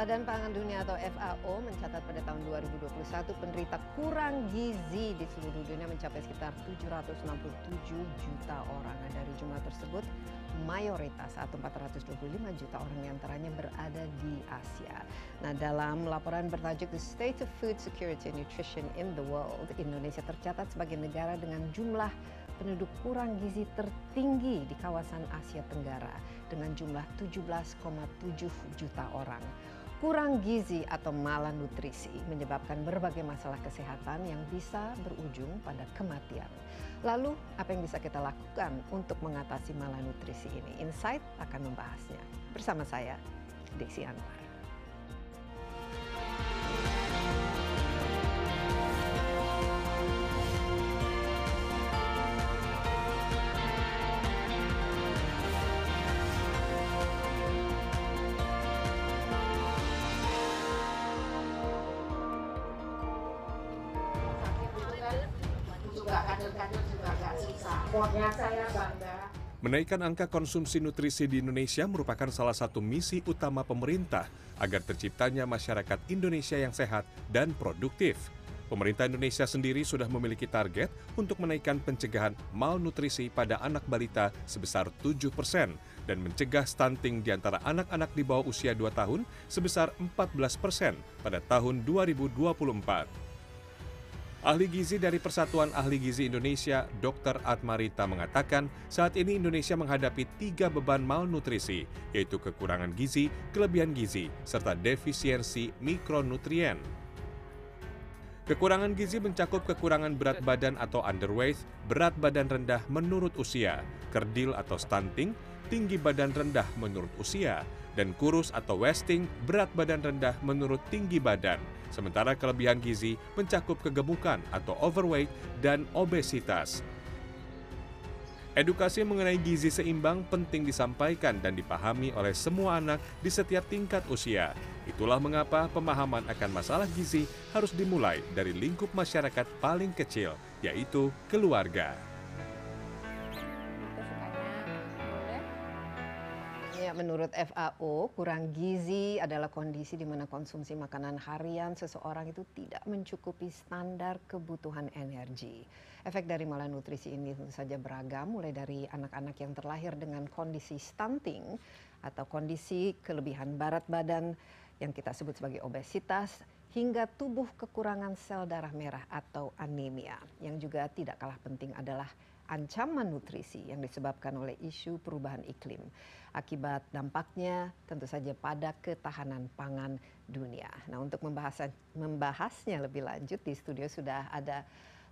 Badan Pangan Dunia atau FAO mencatat pada tahun 2021 penderita kurang gizi di seluruh dunia mencapai sekitar 767 juta orang. Nah, dari jumlah tersebut, mayoritas atau 425 juta orang di antaranya berada di Asia. Nah, dalam laporan bertajuk The State of Food Security and Nutrition in the World, Indonesia tercatat sebagai negara dengan jumlah penduduk kurang gizi tertinggi di kawasan Asia Tenggara dengan jumlah 17,7 juta orang. Kurang gizi atau malnutrisi menyebabkan berbagai masalah kesehatan yang bisa berujung pada kematian. Lalu, apa yang bisa kita lakukan untuk mengatasi malnutrisi ini? Insight akan membahasnya. Bersama saya, Desi Anwar. Menaikkan angka konsumsi nutrisi di Indonesia merupakan salah satu misi utama pemerintah agar terciptanya masyarakat Indonesia yang sehat dan produktif. Pemerintah Indonesia sendiri sudah memiliki target untuk menaikkan pencegahan malnutrisi pada anak balita sebesar 7 persen dan mencegah stunting di antara anak-anak di bawah usia 2 tahun sebesar 14 persen pada tahun 2024. Ahli gizi dari Persatuan Ahli Gizi Indonesia, Dr. Atmarita mengatakan saat ini Indonesia menghadapi tiga beban malnutrisi, yaitu kekurangan gizi, kelebihan gizi, serta defisiensi mikronutrien. Kekurangan gizi mencakup kekurangan berat badan atau underweight, berat badan rendah menurut usia, kerdil atau stunting, tinggi badan rendah menurut usia, dan kurus atau wasting berat badan rendah menurut tinggi badan. Sementara kelebihan gizi mencakup kegemukan atau overweight dan obesitas. Edukasi mengenai gizi seimbang penting disampaikan dan dipahami oleh semua anak di setiap tingkat usia. Itulah mengapa pemahaman akan masalah gizi harus dimulai dari lingkup masyarakat paling kecil, yaitu keluarga. Ya, menurut FAO, kurang gizi adalah kondisi di mana konsumsi makanan harian seseorang itu tidak mencukupi standar kebutuhan energi. Efek dari malnutrisi ini tentu saja beragam, mulai dari anak-anak yang terlahir dengan kondisi stunting atau kondisi kelebihan berat badan yang kita sebut sebagai obesitas, hingga tubuh kekurangan sel darah merah atau anemia. Yang juga tidak kalah penting adalah ancaman nutrisi yang disebabkan oleh isu perubahan iklim akibat dampaknya tentu saja pada ketahanan pangan dunia. Nah, untuk membahas, membahasnya lebih lanjut di studio sudah ada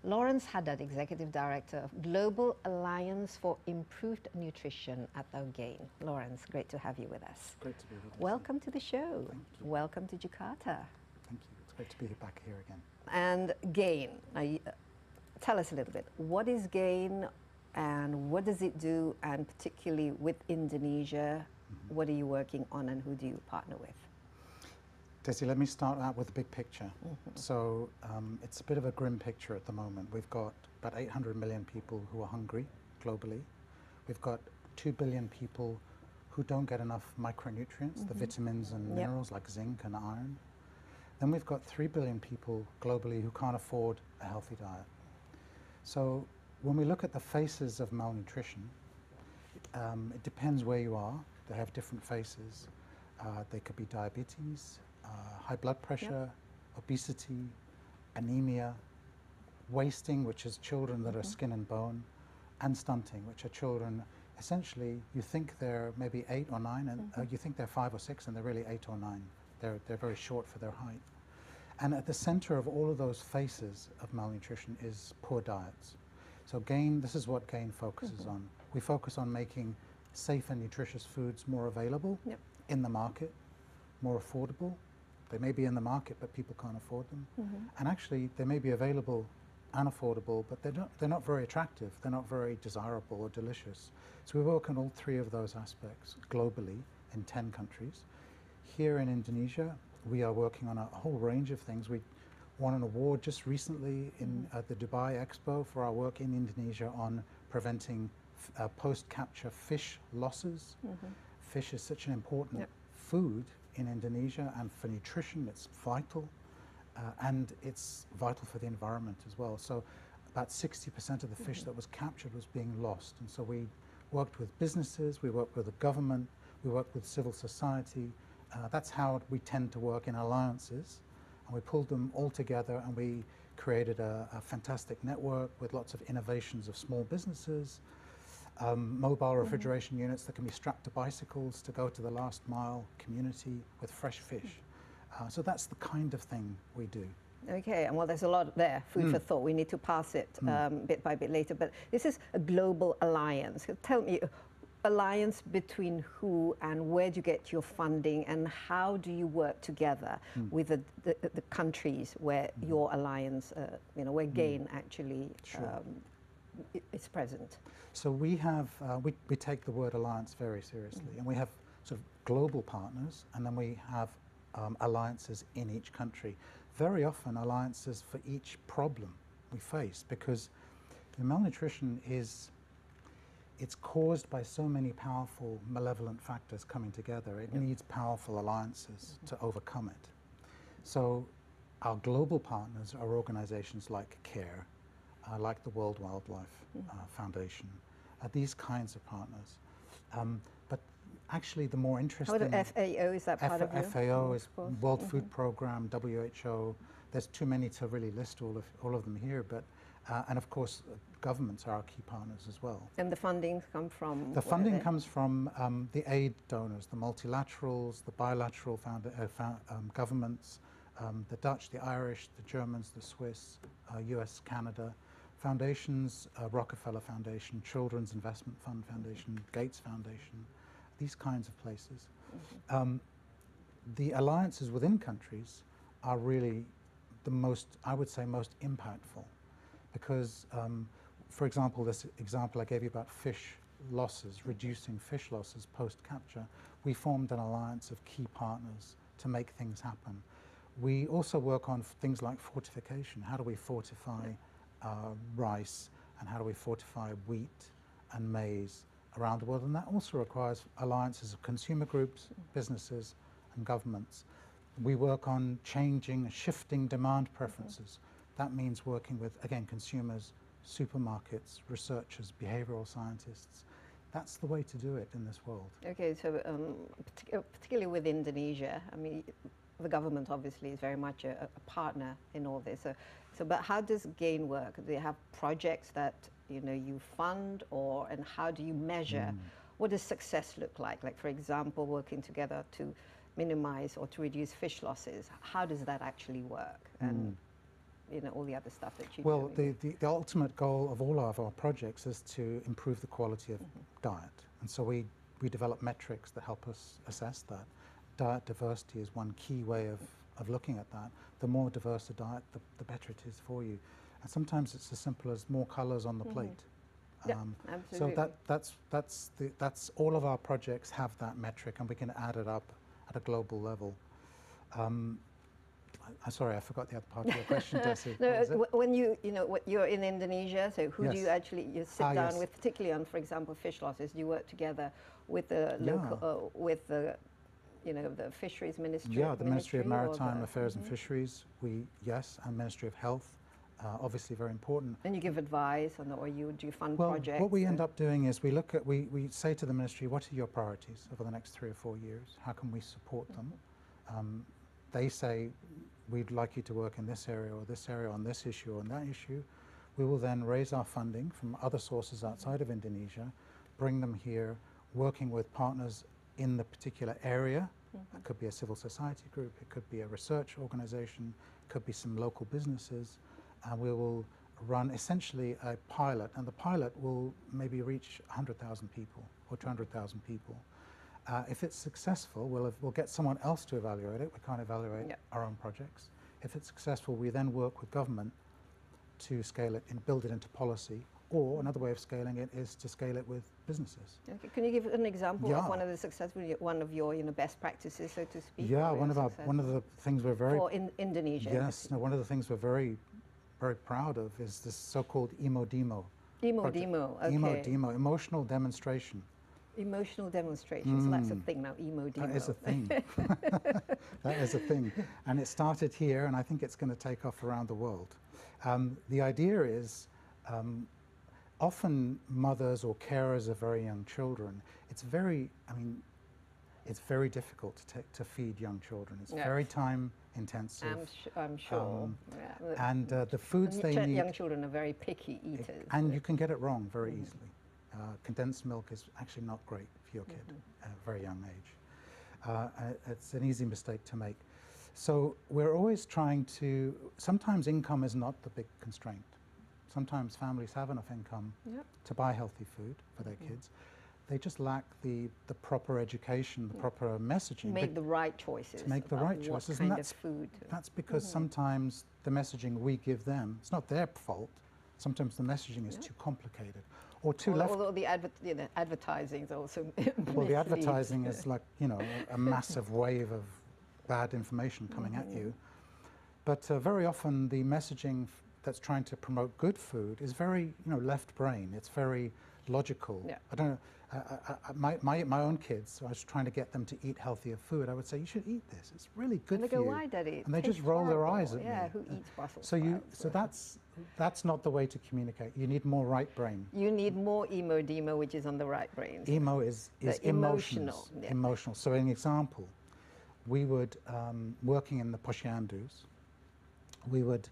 Lawrence Haddad, Executive Director of Global Alliance for Improved Nutrition atau GAIN. Lawrence, great to have you with us. Great to be with you. Welcome to the show. Welcome to Jakarta. Thank you. It's great to be back here again. And GAIN, now, tell us a little bit. What is GAIN? And what does it do and particularly with Indonesia mm-hmm. what are you working on and who do you partner with Desi, let me start out with the big picture. Mm-hmm. So um, it's a bit of a grim picture at the moment. We've got about 800 million people who are hungry globally. We've got 2 billion people who don't get enough micronutrients, mm-hmm. the vitamins and yep. minerals like zinc and iron. Then we've got 3 billion people globally who can't afford a healthy diet. So when we look at the faces of malnutrition, um, it depends where you are. They have different faces. Uh, they could be diabetes, uh, high blood pressure, yep. obesity, anemia, wasting, which is children that mm -hmm. are mm-hmm. skin and bone, and stunting, which are children essentially you think they're maybe eight or nine, and mm -hmm. uh, mm-hmm. you think they're five or six, and they're really eight or nine. They're, they're very short for their height. And at the center of all of those faces of malnutrition is poor diets. So GAIN, this is what GAIN focuses mm-hmm. on. We focus on making safe and nutritious foods more available yep. in the market, more affordable. They may be in the market, but people can't afford them. Mm-hmm. And actually, they may be available and affordable, but they're not, they're not very attractive. They're not very desirable or delicious. So we work on all three of those aspects globally in 10 countries. Here in Indonesia, we are working on a whole range of things. We won an award just recently in at the Dubai Expo for our work in Indonesia on preventing uh, post-capture fish losses. Mm -hmm. Fish is such an important yep. food in Indonesia, and for nutrition, it's vital, uh, and it's vital for the environment as well. So, about 60% of the fish that was captured was being lost, and so we worked with businesses, we worked with the government, we worked with civil society. Uh, that's how we tend to work in alliances, and we pulled them all together, and we created a, a fantastic network with lots of innovations of small businesses, um, mobile refrigeration units that can be strapped to bicycles to go to the last mile community with fresh fish. Uh, so that's the kind of thing we do. Okay, and well, there's a lot there, food for thought. We need to pass it um, bit by bit later. But this is a global alliance. Tell me, alliance between who and where do you get your funding and how do you work together with the, the, the countries where your alliance, uh, you know, where GAIN actually Sure. um, is present? So we have, uh, we, we take the word alliance very seriously, and we have sort of global partners, and then we have um, alliances in each country. Very often, alliances for each problem we face, because the malnutrition is, it's caused by so many powerful malevolent factors coming together. It needs powerful alliances to overcome it. So our global partners are organizations like CARE, uh, like the World Wildlife uh, Foundation, uh, these kinds of partners. Um, but actually, the more interesting about the FAO? Is that part F- of your FAO is? World Food Program, WHO. There's too many to really list all of all of them here, but uh, and of course, uh, governments are our key partners as well. And the fundings come from? The funding comes from um, the aid donors, the multilaterals, the bilateral found, uh, fou- um, governments, um, the Dutch, the Irish, the Germans, the Swiss, uh, US, Canada, foundations, uh, Rockefeller Foundation, Children's Investment Fund Foundation, Gates Foundation, these kinds of places. Um, the alliances within countries are really the most, I would say, most impactful because, um, for example, this example I gave you about fish losses, reducing fish losses post capture, we formed an alliance of key partners to make things happen. We also work on things like fortification. How do we fortify uh, rice and how do we fortify wheat and maize around the world? And that also requires alliances of consumer groups, businesses, and governments. We work on changing, shifting demand preferences. That means working with, again, consumers, supermarkets, researchers, behavioral scientists. That's the way to do it in this world. Okay, so um, partic- uh, particularly with Indonesia, I mean, the government obviously is very much a, a partner in all this. So, so, but how does GAIN work? Do they have projects that you know you fund, or and how do you measure? What does success look like? Like, for example, working together to minimize or to reduce fish losses. How does that actually work? And you know all the other stuff that you Well, do. the, the, the ultimate goal of all of our projects is to improve the quality of diet. And so we, we develop metrics that help us assess that. Diet diversity is one key way of, of looking at that. The more diverse a diet, the, the better it is for you. And sometimes it's as simple as more colors on the plate. Yeah, Um, absolutely. So that, that's, that's, the, that's all of our projects have that metric and we can add it up at a global level. Um, I'm sorry, I forgot the other part of your question, Desi. No, What was it? wh- when you you know what you're in Indonesia, so who do you actually you sit Ah, down yes. with, particularly on, for example, fish losses? Do you work together with the local, uh, with the, you know, the fisheries ministry? Yeah, the Ministry of Maritime Affairs and Mhm. Fisheries, we, yes, and Ministry of Health, uh, obviously very important. And you give advice, on, or you do fund Well, projects? what we end up doing is we look at, we, we say to the ministry, what are your priorities over the next three or four years? How can we support them? Mm-hmm. Um, they say, we'd like you to work in this area or this area on this issue or on that issue. We will then raise our funding from other sources outside of Indonesia, bring them here, working with partners in the particular area. Mm-hmm. It could be a civil society group, it could be a research organization, it could be some local businesses, and we will run essentially a pilot, and the pilot will maybe reach 100,000 people or 200,000 people. Uh, if it's successful, we'll, have, we'll get someone else to evaluate it. We can't evaluate Yep. our own projects. If it's successful, we then work with government to scale it and build it into policy. Or another way of scaling it is to scale it with businesses. Okay. Can you give an example Yeah. of one of the successful, one of your you know best practices, so to speak? Yeah, one of our one of the things we're very for in Indonesia. yes, no, one of the things we're very very proud of is this so-called emo demo. Emo demo. Okay. Emo demo, emotional demonstration. Emotional demonstrations. So that's a thing now, emo demo. That is a thing. that is a thing. And it started here, and I think it's going to take off around the world. Um, the idea is um, often mothers or carers of very young children, it's very, I mean, it's very difficult to, take, to feed young children. It's Yes. very time intensive. I'm, sh- I'm sure. Um, Yeah. and uh, the foods And they need. young children are very picky eaters. And you can get it wrong very easily. Uh, condensed milk is actually not great for your kid at a very young age. Uh, uh, it's an easy mistake to make. So we're always trying to, sometimes income is not the big constraint. Sometimes families have enough income Yep. to buy healthy food for their kids. They just lack the, the proper education, the proper messaging. make the right choices. To make the right what choices, and that's- of food. That's because sometimes the messaging we give them, it's not their fault. Sometimes the messaging is too complicated or too left although the, adver- know, advertising is also Well, the advertising is like, you know, a massive wave of bad information coming at you. But uh, very often the messaging f- that's trying to promote good food is very, you know, left brain. It's very logical. Yeah. I don't know. Uh, uh, uh, my, my, my own kids, I was trying to get them to eat healthier food. I would say, you should eat this. It's really good And they for go, you. why, Daddy? And they just roll their eyes at Yeah, me. who Uh, eats Brussels So you, sprouts? so that's that's not the way to communicate. You need more right brain. You need more emo demo, which is on the right brain. Emo is, is emotional. emotional, yeah. Emotional. So, an example, we would, um, working in the Posyandus, we would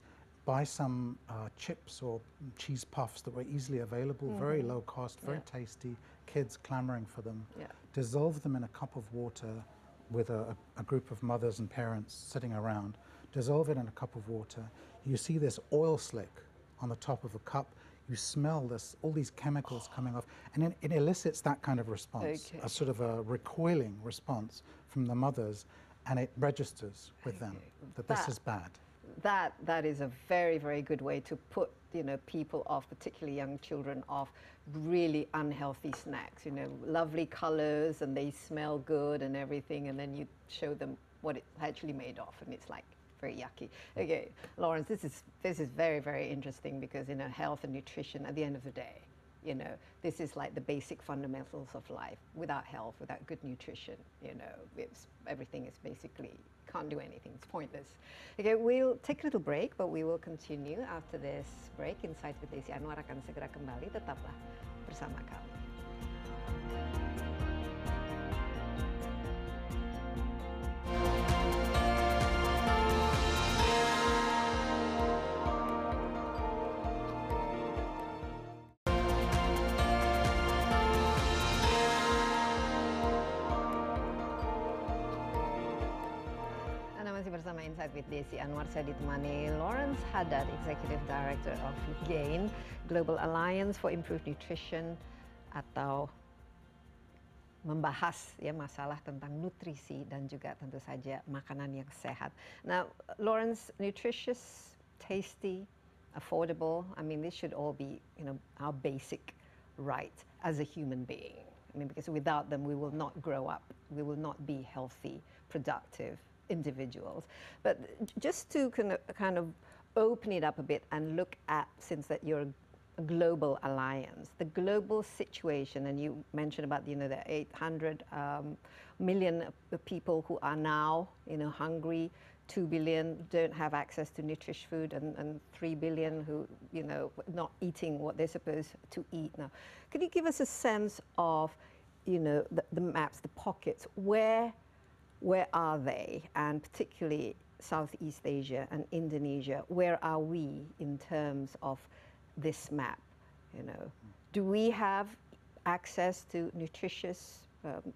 buy some uh, chips or cheese puffs that were easily available, very low cost, very Mm-hmm. Yeah. tasty, kids clamoring for them, Yeah. dissolve them in a cup of water with a, a, group of mothers and parents sitting around, dissolve it in a cup of water. You see this oil slick on the top of a cup. You smell this, all these chemicals coming off, and it, it elicits that kind of response, Okay. a sort of a recoiling response from the mothers, and it registers with them that this is bad. That that is a very very good way to put you know people off particularly young children off really unhealthy snacks you know lovely colors and they smell good and everything and then you show them what it's actually made of and it's like very yucky. Okay lawrence this is this is very very interesting because you know health and nutrition at the end of the day you know this is like the basic fundamentals of life. Without health without good nutrition you know everything is basically can't do anything. It's pointless. Okay we'll take a little break but we will continue after this break. Insight with Desi Anwar akan segera kembali. Tetaplah bersama kami Desi Anwar. Saya ditemani Lawrence Haddad, Executive Director of GAIN, Global Alliance for Improved Nutrition, atau membahas ya masalah tentang nutrisi dan juga tentu saja makanan yang sehat. Now, Lawrence, nutritious, tasty, affordable. I mean, this should all be you know our basic right as a human being. I mean, because without them, we will not grow up. We will not be healthy, productive individuals. But just to kind of, open it up a bit and look at, since that you're a global alliance, the global situation, and you mentioned about you know the 800 um, million people who are now you know hungry, 2 billion don't have access to nutritious food, and, and 3 billion who you know not eating what they're supposed to eat now. Could you give us a sense of you know the, the maps, the pockets, where where are they, and particularly Southeast Asia and Indonesia, where are we in terms of this map? You know, do we have access to nutritious, um,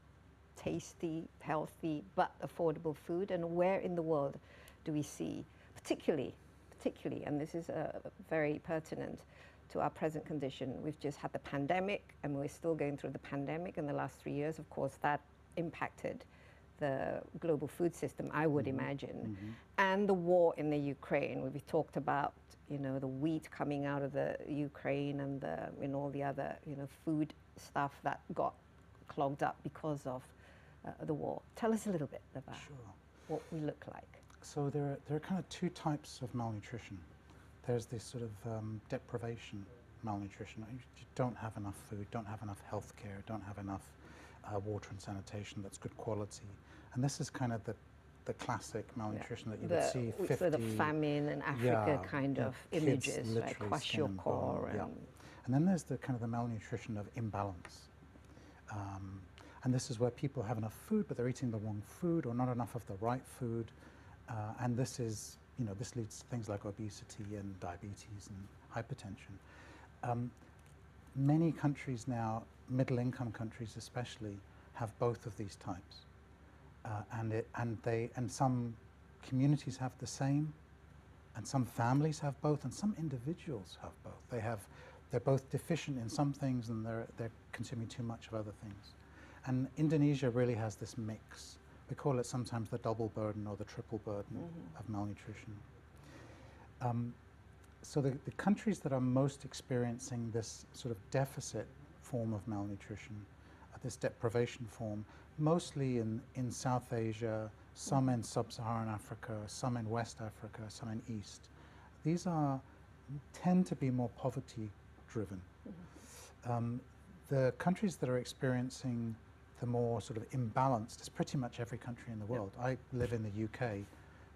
tasty, healthy, but affordable food? And where in the world do we see, particularly, particularly, and this is uh, very pertinent to our present condition. We've just had the pandemic, and we're still going through the pandemic in the last three years. Of course, that impacted the global food system, I would imagine, and the war in the Ukraine. We've talked about, you know, the wheat coming out of the Ukraine and the, and all the other, you know, food stuff that got clogged up because of uh, the war. Tell us a little bit about Sure. what we look like. So there are, there are kind of two types of malnutrition. There's this sort of um, deprivation malnutrition. You you don't have enough food, don't have enough health care, don't have enough uh, water and sanitation that's good quality. And this is kind of the, the classic malnutrition that you the, would see 50... sort of famine in Africa yeah, kind yeah, of images, like kwashiorkor and and yeah. And then there's the kind of the malnutrition of imbalance. Um, and this is where people have enough food, but they're eating the wrong food or not enough of the right food. Uh, and this is, you know, this leads to things like obesity and diabetes and hypertension. Um, many countries now, middle income countries especially, have both of these types. Uh, and, it, and, they, and some communities have the same, and some families have both, and some individuals have both. They have, they're both deficient in some things and they're, they're consuming too much of other things. And Indonesia really has this mix. We call it sometimes the double burden or the triple burden Mhm. of malnutrition. Um, so the, the countries that are most experiencing this sort of deficit form of malnutrition, uh, this deprivation form, mostly in, in South Asia, some in sub-Saharan Africa, some in West Africa, some in East. These are tend to be more poverty driven. Um, the countries that are experiencing the more sort of imbalanced is pretty much every country in the world. I live in the UK.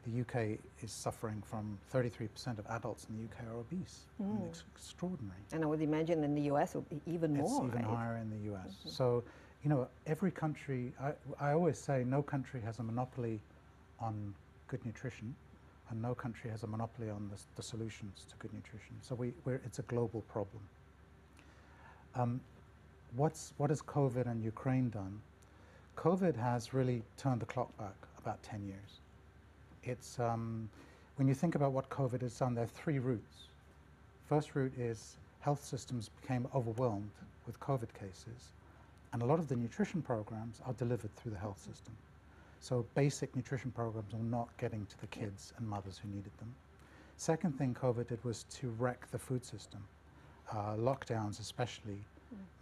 The UK is suffering from 33% of adults in the UK are obese. I mean, Mm. it's extraordinary. and I would imagine in the US it would be even It's more, even right? higher in the US. So, you know, every country, I, I always say no country has a monopoly on good nutrition, and no country has a monopoly on the, the solutions to good nutrition. So we, we're, it's a global problem. Um, what's, what has COVID and Ukraine done? COVID has really turned the clock back about 10 years. It's, um, when you think about what COVID has done, there are three routes. First route is health systems became overwhelmed with COVID cases, and a lot of the nutrition programs are delivered through the health system. So basic nutrition programs are not getting to the kids and mothers who needed them. Second thing COVID did was to wreck the food system. Uh, lockdowns especially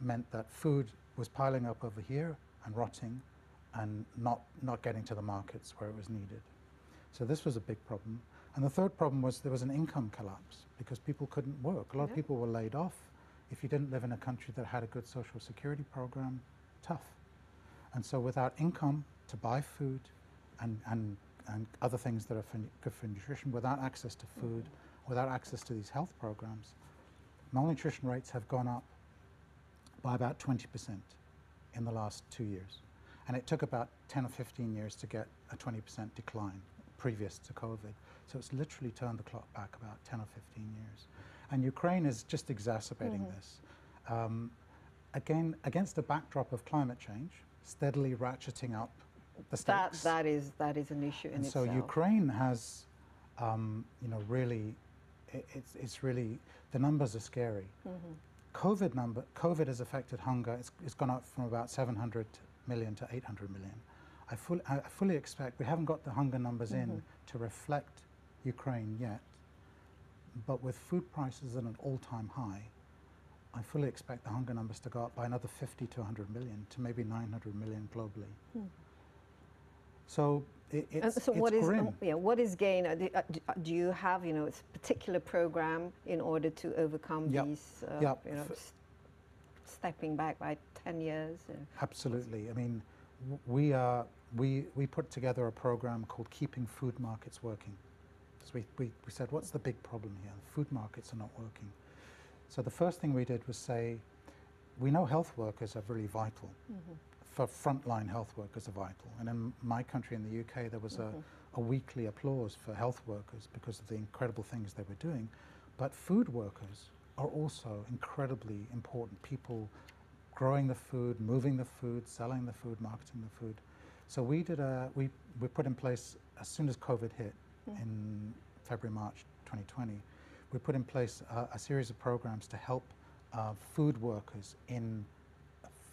meant that food was piling up over here and rotting and not, not getting to the markets where it was needed. So this was a big problem. And the third problem was there was an income collapse because people couldn't work. A lot Yeah. of people were laid off. If you didn't live in a country that had a good social security program, tough. And so without income to buy food and, and, and other things that are for, good for nutrition, without access to mm-hmm. food, without access to these health programs, malnutrition rates have gone up by about 20% in the last two years. And it took about 10 or 15 years to get a 20% decline previous to COVID. So it's literally turned the clock back about 10 or 15 years. And Ukraine is just exacerbating this. Um, again, against the backdrop of climate change, steadily ratcheting up the stakes. That, that, is, that is an issue in and so. Ukraine has, um, you know, really, i it's, it's really, the numbers are scary. Mm-hmm. COVID number, COVID has affected hunger. It's, it's gone up from about 700 million to 800 million. I, full, I fully expect, we haven't got the hunger numbers in to reflect Ukraine yet, but with food prices at an all-time high, I fully expect the hunger numbers to go up by another 50 to 100 million to maybe 900 million globally. So it, And it's, so it's what is grim. yeah what is gain? Uh, do, uh, do- you have you know a particular program in order to overcome Yep. these uh, Yep. you know F- stepping back by ten years? Absolutely. I mean, we, are, we, we put together a program called Keeping Food Markets Working. So we, we, we said, what's the big problem here? Food markets are not working. So the first thing we did was say, we know health workers are really vital. Mm-hmm. For frontline health workers are vital. And in my country, in the UK, there was a, mm-hmm. a weekly applause for health workers because of the incredible things they were doing. But food workers are also incredibly important. People growing the food, moving the food, selling the food, marketing the food. So we did a, we, we put in place, as soon as COVID hit in February, March 2020, we put in place a, a series of programs to help uh, food workers in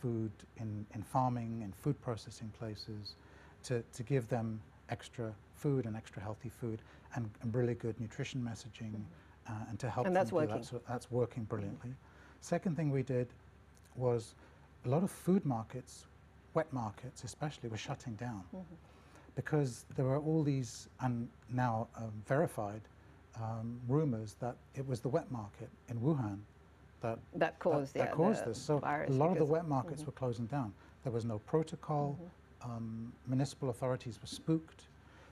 food, in, in farming, in food processing places, to, to give them extra food and extra healthy food and, and really good nutrition messaging uh, and to help And them that's working. that. So that's working brilliantly. Second thing we did was a lot of food markets, wet markets especially, were shutting down because there were all these and now um, verified um, rumors that it was the wet market in Wuhan that that caused, that, yeah, caused the this. So virus a lot of the wet markets were closing down. There was no protocol. Um, municipal authorities were spooked.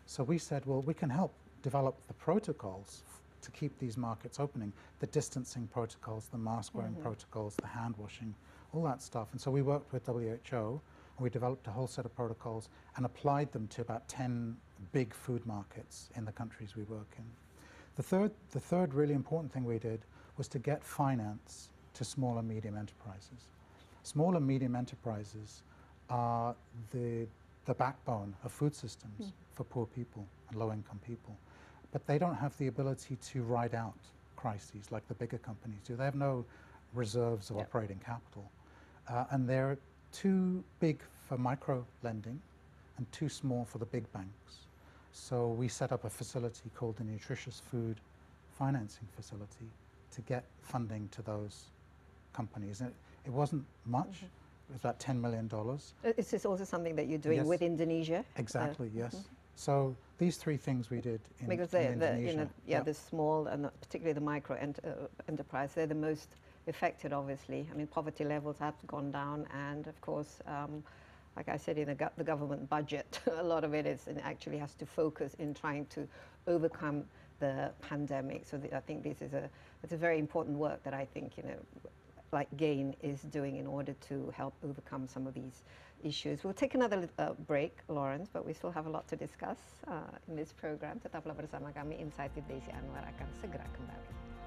So we said, well, we can help develop the protocols f- to keep these markets opening, the distancing protocols, the mask wearing protocols, the hand washing, all that stuff. And so we worked with WHO we developed a whole set of protocols and applied them to about 10 big food markets in the countries we work in. The third, the third really important thing we did was to get finance to small and medium enterprises. Small and medium enterprises are the, the backbone of food systems for poor people and low income people. But they don't have the ability to ride out crises like the bigger companies do. They have no reserves of Yeah. operating capital. Uh, and they're too big for micro lending and too small for the big banks. So we set up a facility called the Nutritious Food Financing Facility to get funding to those companies. And it, it wasn't much. It was about $10 million. Uh, Is this also something that you're doing Yes. with Indonesia? Uh, Exactly, yes. So these three things we did in, because in the, the you know yeah Yep. the small and particularly the micro ent- uh, enterprise they're the most affected obviously i mean poverty levels have gone down and of course um, like i said in the, go- the government budget a lot of it is and actually has to focus in trying to overcome the pandemic so the, i think this is a it's a very important work that i think you know like gain is doing in order to help overcome some of these issues. We'll take another uh, break, Lawrence, but we still have a lot to discuss uh, in this program. Tetaplah bersama kami, Insight with Desi Anwar akan segera kembali.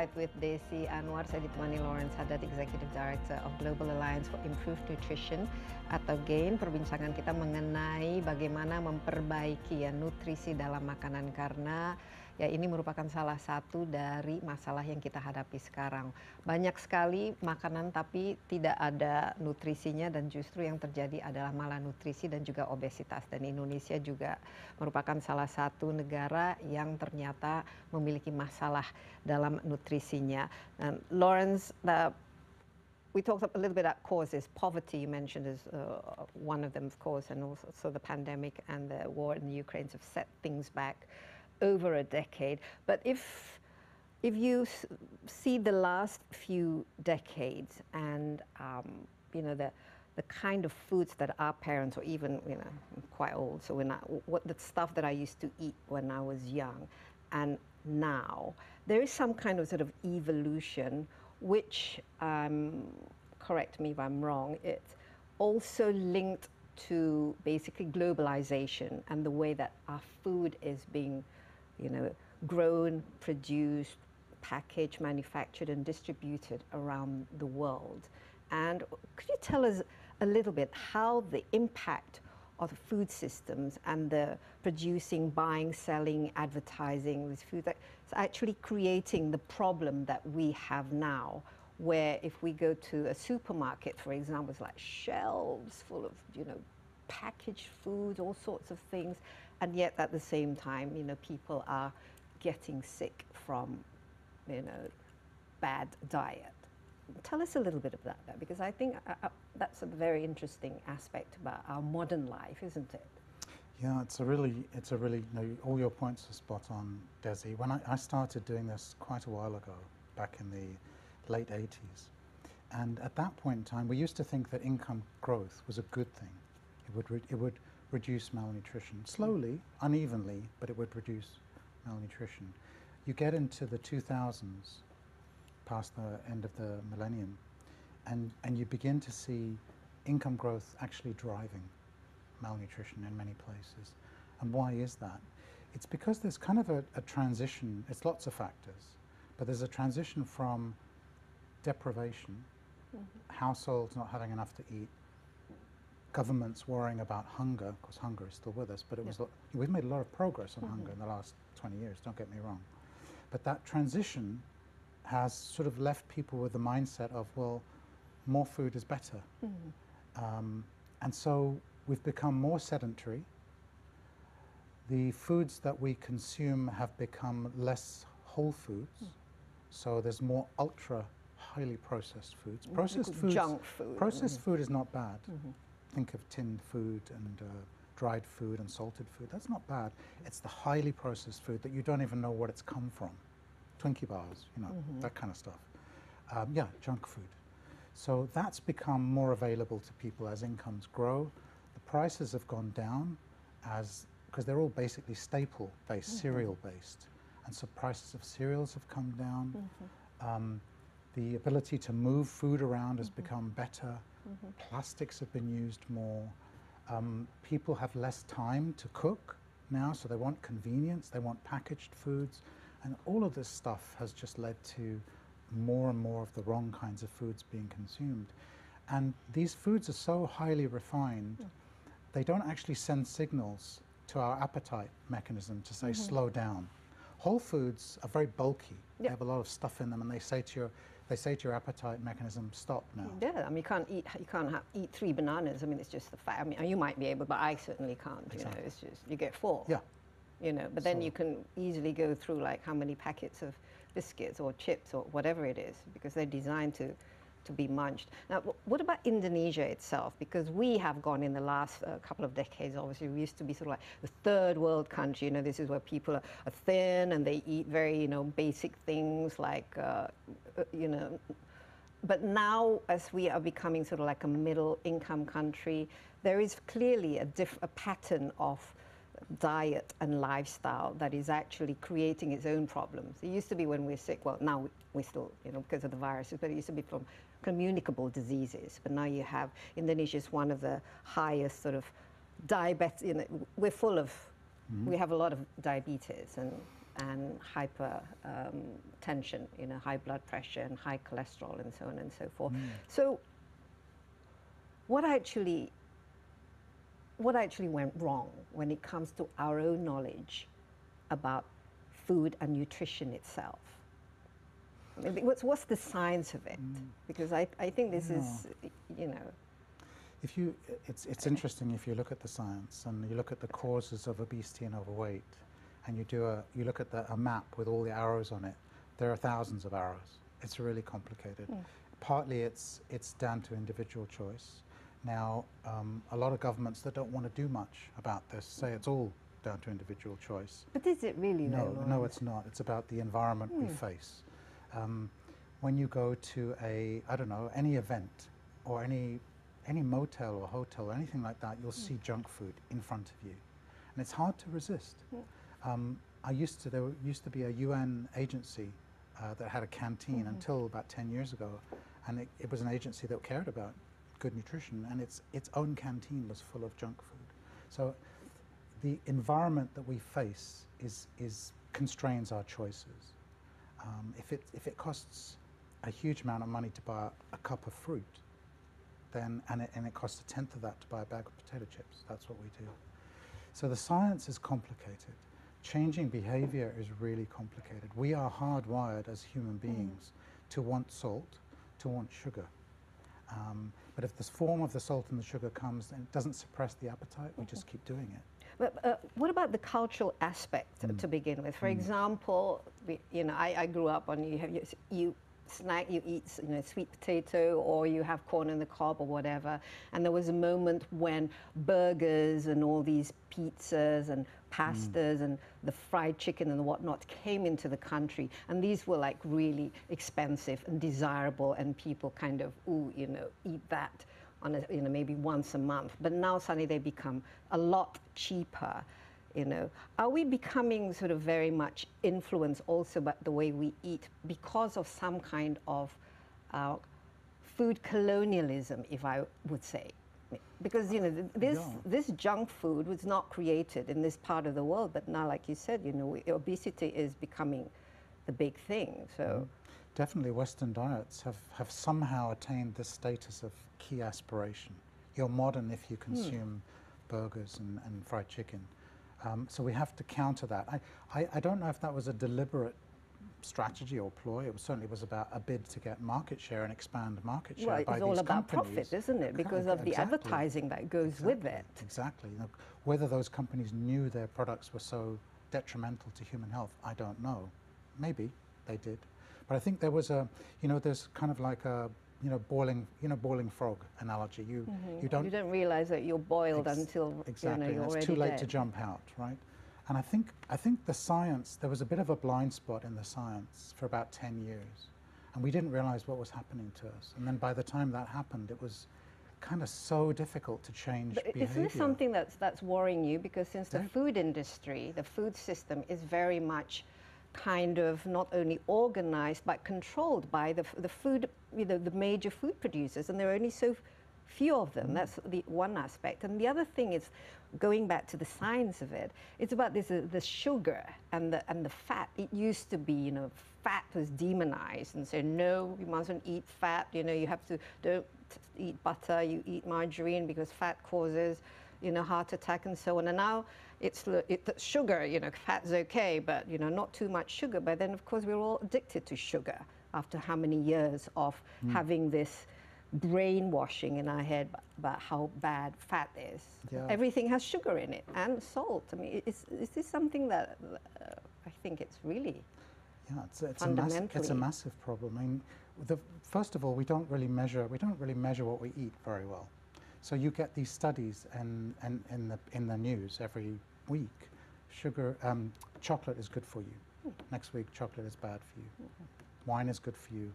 Insight with Desi Anwar. Saya ditemani Lawrence Haddad, Executive Director of Global Alliance for Improved Nutrition atau GAIN. Perbincangan kita mengenai bagaimana memperbaiki ya nutrisi dalam makanan karena ya ini merupakan salah satu dari masalah yang kita hadapi sekarang. Banyak sekali makanan tapi tidak ada nutrisinya dan justru yang terjadi adalah malnutrisi dan juga obesitas dan Indonesia juga merupakan salah satu negara yang ternyata memiliki masalah dalam nutrisinya. Um, Lawrence, the we talked a little bit about causes. Poverty, you mentioned, is uh, one of them, of course, and also so the pandemic and the war in the Ukraine have set things back over a decade. But if if you see the last few decades and um, you know the the kind of foods that our parents or even you know I'm quite old so when what the stuff that I used to eat when I was young and now there is some kind of sort of evolution which um, correct me if I'm wrong it's also linked to basically globalization and the way that our food is being you know, grown, produced, packaged, manufactured, and distributed around the world. And could you tell us a little bit how the impact of the food systems and the producing, buying, selling, advertising this food that is actually creating the problem that we have now? Where if we go to a supermarket, for example, it's like shelves full of, you know, packaged food, all sorts of things, and yet at the same time, you know, people are getting sick from, you know, bad diet. Tell us a little bit about that because I think uh, uh, that's a very interesting aspect about our modern life, isn't it? Yeah, it's a really, it's a really, no, all your points are spot on, Desi. When I, I started doing this quite a while ago, back in the late 80s, and at that point in time, we used to think that income growth was a good thing. It would, it would reduce malnutrition slowly, unevenly, but it would reduce malnutrition. You get into the 2000s, past the end of the millennium, and, and you begin to see income growth actually driving malnutrition in many places. And why is that? It's because there's kind of a, a transition, it's lots of factors, but there's a transition from deprivation, mm-hmm. households not having enough to eat, governments worrying about hunger, because hunger is still with us, but it was, lo- we've made a lot of progress on mm-hmm. hunger in the last 20 years, don't get me wrong. But that transition has sort of left people with the mindset of, well, more food is better. Mm-hmm. Um, and so we've become more sedentary. the foods that we consume have become less whole foods. Mm. So there's more ultra highly processed foods. Mm, processed foods, junk food. processed food is not bad. Mm-hmm. Think of tinned food and uh, dried food and salted food. That's not bad. It's the highly processed food that you don't even know what it's come from. Twinkie bars, you know, that kind of stuff. Um, yeah, junk food. So that's become more available to people as incomes grow. The prices have gone down as because they're all basically staple based, cereal based. And so prices of cereals have come down. Um, the ability to move food around has become better. Mm-hmm. Plastics have been used more. Um, people have less time to cook now, so they want convenience, they want packaged foods. And all of this stuff has just led to more and more of the wrong kinds of foods being consumed. And these foods are so highly refined, hmm. they don't actually send signals to our appetite mechanism to say mm-hmm. slow down. Whole foods are very bulky. They have a lot of stuff in them, and they say to your they say to your appetite mechanism, stop now. Yeah, I mean, you can't eat you can't have, eat three bananas. I mean, it's just the fact. I mean, you might be able, but I certainly can't. You know, it's just you get full. Yeah. You know, but then So- you can easily go through like how many packets of biscuits or chips or whatever it is because they're designed to to be munched. Now, what about Indonesia itself? Because we have gone in the last uh, couple of decades. Obviously, we used to be sort of like the third world country. You know, this is where people are, are thin and they eat very you know basic things like uh, uh, you know but now, as we are becoming sort of like a middle income country, there is clearly a, a pattern of diet and lifestyle that is actually creating its own problems. It used to be when we're sick, well, now we, we still, you know, because of the viruses, but it used to be from communicable diseases. But now you have, Indonesia is one of the highest sort of diabetes, you know, we're full of, we have a lot of diabetes and, and hyper um, you know, high blood pressure and high cholesterol and so on and so forth. So what actually what actually went wrong when it comes to our own knowledge about food and nutrition itself? What's, what's the science of it? Mm. Because I, I think this is, you know, If you, it's, it's interesting if you look at the science and you look at the causes of obesity and overweight, and you do a, you look at the, a map with all the arrows on it. There are thousands of arrows. It's really complicated. Hmm. Partly it's it's down to individual choice. Now, um, a lot of governments that don't want to do much about this say it's all down to individual choice. but is it really No, no, it's not. It's about the environment we hmm. face. Um, when you go to a, I don't know, any event or any any motel or hotel or anything like that, you'll see junk food in front of you, and it's hard to resist. Um, I used to there used to be a UN agency uh, that had a canteen until about 10 years ago, and it, it was an agency that cared about good nutrition, and its its own canteen was full of junk food. So the environment that we face is, is constrains our choices. Um, if, it, if it costs a huge amount of money to buy a, cup of fruit, then, and, it, and it costs a tenth of that to buy a bag of potato chips, that's what we do. So the science is complicated. Changing behavior is really complicated. We are hardwired as human beings to want salt, to want sugar. Um, but if the form of the salt and the sugar comes and it doesn't suppress the appetite, we just keep doing it. But uh, what about the cultural aspect to begin with? For example, we, you know, I, I grew up on you have you, you snack, you eat you know sweet potato or you have corn on the cob or whatever, and there was a moment when burgers and all these pizzas and mm. pastas and the fried chicken and whatnot came into the country, and these were like really expensive and desirable, and people kind of ooh you know eat that on a, you know maybe once a month. But now suddenly they become a lot cheaper you know are we becoming sort of very much influenced also by the way we eat because of some kind of uh, food colonialism if i would say because you know this Yeah. this junk food was not created in this part of the world but now like you said you know obesity is becoming the big thing so Definitely, Western diets have, have somehow attained this status of key aspiration. You're modern if you consume burgers and, and fried chicken. Um, so we have to counter that. I, I, I don't know if that was a deliberate strategy or ploy. It was, certainly was about a bid to get market share and expand market share well, it's all about companies. profit, isn't it? Because of the Exactly. advertising that goes Exactly. with it. Exactly. Whether those companies knew their products were so detrimental to human health, I don't know. Maybe they did, but I think there was a, you know, there's kind of like a, you know, boiling, you know, boiling frog analogy. You, mm-hmm. you don't You don't realize that you're boiled Ex- until exactly. you know, it's too late dead. to jump out, right? And I think I think the science there was a bit of a blind spot in the science for about ten years, and we didn't realize what was happening to us. And then by the time that happened, it was kind of so difficult to change But behavior. isn't this something that's that's worrying you? Because since the food industry, the food system is very much kind of not only organized but controlled by the, f- the food, you know, the major food producers, and there are only so few of them. That's the one aspect. And the other thing is, going back to the science of it, it's about this uh, the sugar and the and the fat. It used to be, you know, fat was demonized and said no, you mustn't eat fat. You know, you have to don't eat butter. You eat margarine because fat causes you know, heart attack and so on. And now it's it, the sugar, you know, fat's okay, but, you know, not too much sugar. But then, of course, we're all addicted to sugar after how many years of Hmm. having this brainwashing in our head about how bad fat is. Yeah. Everything has sugar in it and salt. I mean, is, is this something that uh, I think it's really Yeah, it's, it's, a mass, it's a massive problem. I mean, the, first of all, we don't really measure we don't really measure what we eat very well. So you get these studies and, and in the in the news every week. Sugar, um, chocolate is good for you. Next week, chocolate is bad for you. Wine is good for you.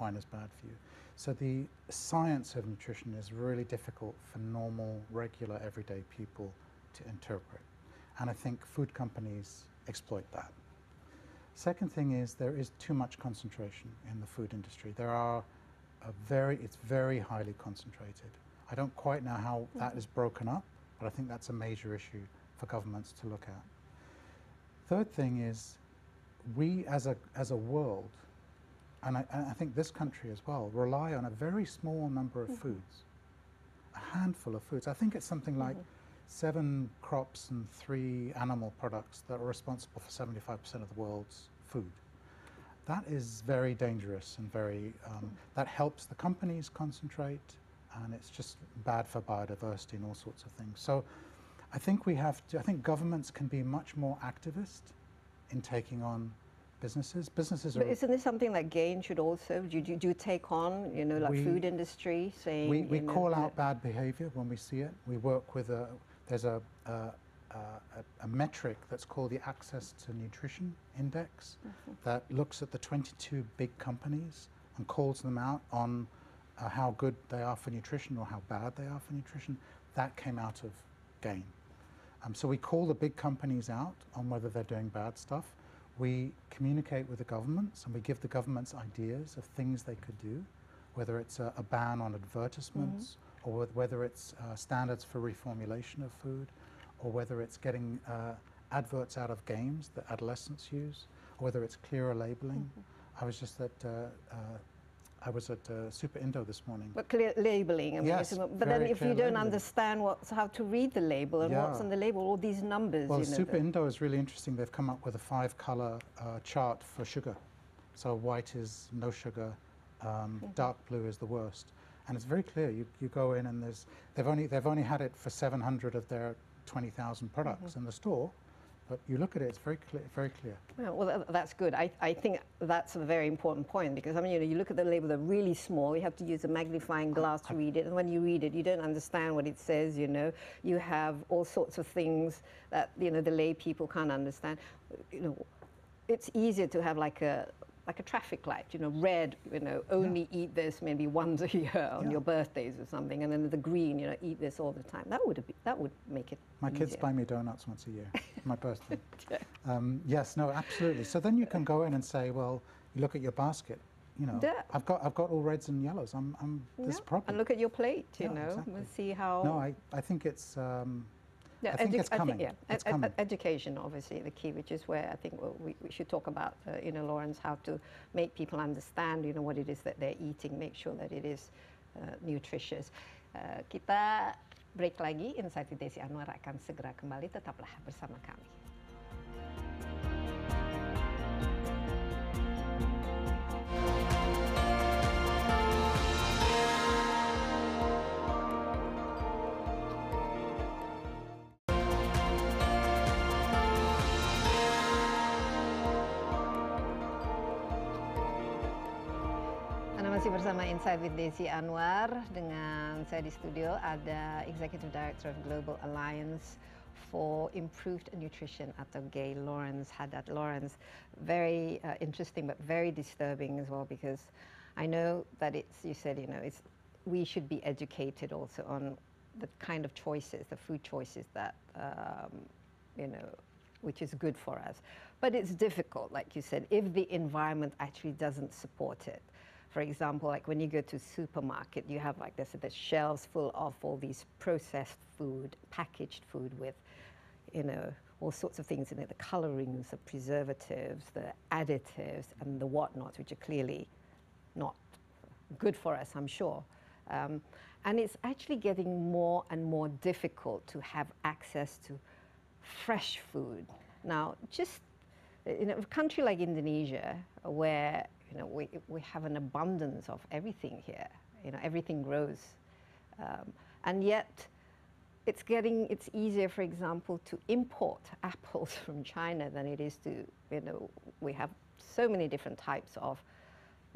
Wine is bad for you. So the science of nutrition is really difficult for normal, regular, everyday people to interpret. And I think food companies exploit that. Second thing is there is too much concentration in the food industry. There are a very, it's very highly concentrated. I don't quite know how that is broken up, but I think that's a major issue for governments to look at. Third thing is we as a, as a world, and I, and I think this country as well, rely on a very small number of mm. foods, a handful of foods. I think it's something mm-hmm. like seven crops and three animal products that are responsible for 75% of the world's food. That is very dangerous and very, um, mm. that helps the companies concentrate and it's just bad for biodiversity and all sorts of things. So I think we have to, I think governments can be much more activist in taking on businesses. Businesses are, But isn't this something that GAIN should also do? You, do you take on, you know, like We- food industry saying? we, we you know, call out bad behavior when we see it. We work with a, there's a, a, a, a- a metric that's called the Access to Nutrition Index Mm-hmm. that looks at the 22 big companies and calls them out on uh, how good they are for nutrition or how bad they are for nutrition. That came out of GAIN. Um, so we call the big companies out on whether they're doing bad stuff. We communicate with the governments and we give the governments ideas of things they could do, whether it's a, a ban on advertisements or wh- whether it's uh, standards for reformulation of food or whether it's getting uh, adverts out of games that adolescents use or whether it's clearer labeling. I was just at, uh, uh, I was at uh, Super Indo this morning. But clear labeling, I mean, Yes, but then if you don't labeling. understand what's, how to read the label and what's on the label, all these numbers, Well, you know. Super Indo is really interesting. They've come up with a five color uh, chart for sugar. So white is no sugar, um, dark blue is the worst. And it's very clear. You, you go in and there's, they've only, they've only had it for 700 of their 20,000 products in the store. But you look at it, it's very clear. Very clear. Yeah, well, tha- that's good. I, I think that's a very important point because I mean, you know, you look at the label; they're really small. You have to use a magnifying glass to read it, and when you read it, you don't understand what it says. You know, you have all sorts of things that you know the lay people can't understand. You know, it's easier to have like a like a traffic light, you know, red, you know, only eat this maybe once a year on Yeah. your birthdays or something, and then the green, you know, eat this all the time. That would be, that would make it. My kids buy me donuts once a year, my birthday. Um, yes, no, absolutely. So then you can go in and say, well, you look at your basket. You know, Yeah. I've got I've got all reds and yellows. I'm I'm this Yeah, problem. And look at your plate, you Yeah, know, exactly. and see how. no, I, I think it's um, Yeah, I think it's coming. yeah, It's ed- ed- education, obviously, the key, which is where I think well, we, we should talk about, uh, you know, Lawrence, how to make people understand, you know, what it is that they're eating, make sure that it is uh, nutritious. Uh, kita break lagi, Insight with Desi Anwar akan segera kembali, tetaplah bersama kami. Insight with Desi Anwar dengan saya di studio ada Executive Director of Global Alliance for Improved Nutrition atau GAIN Lawrence Haddad Lawrence. Very uh, interesting but very disturbing as well because I know that it's you said you know it's we should be educated also on the kind of choices, the food choices that um, you know which is good for us. But it's difficult, like you said, if the environment actually doesn't support it. For example, like when you go to supermarket, you have like this, the shelves full of all these processed food, packaged food with, you know, all sorts of things in it, the colorings, the preservatives, the additives, and the whatnots, which are clearly not good for us, I'm sure. Um, and it's actually getting more and more difficult to have access to fresh food. Now, just in a country like Indonesia, where you know, we, we have an abundance of everything here. You know, everything grows. Um, and yet, it's getting, it's easier, for example, to import apples from China than it is to, you know, we have so many different types of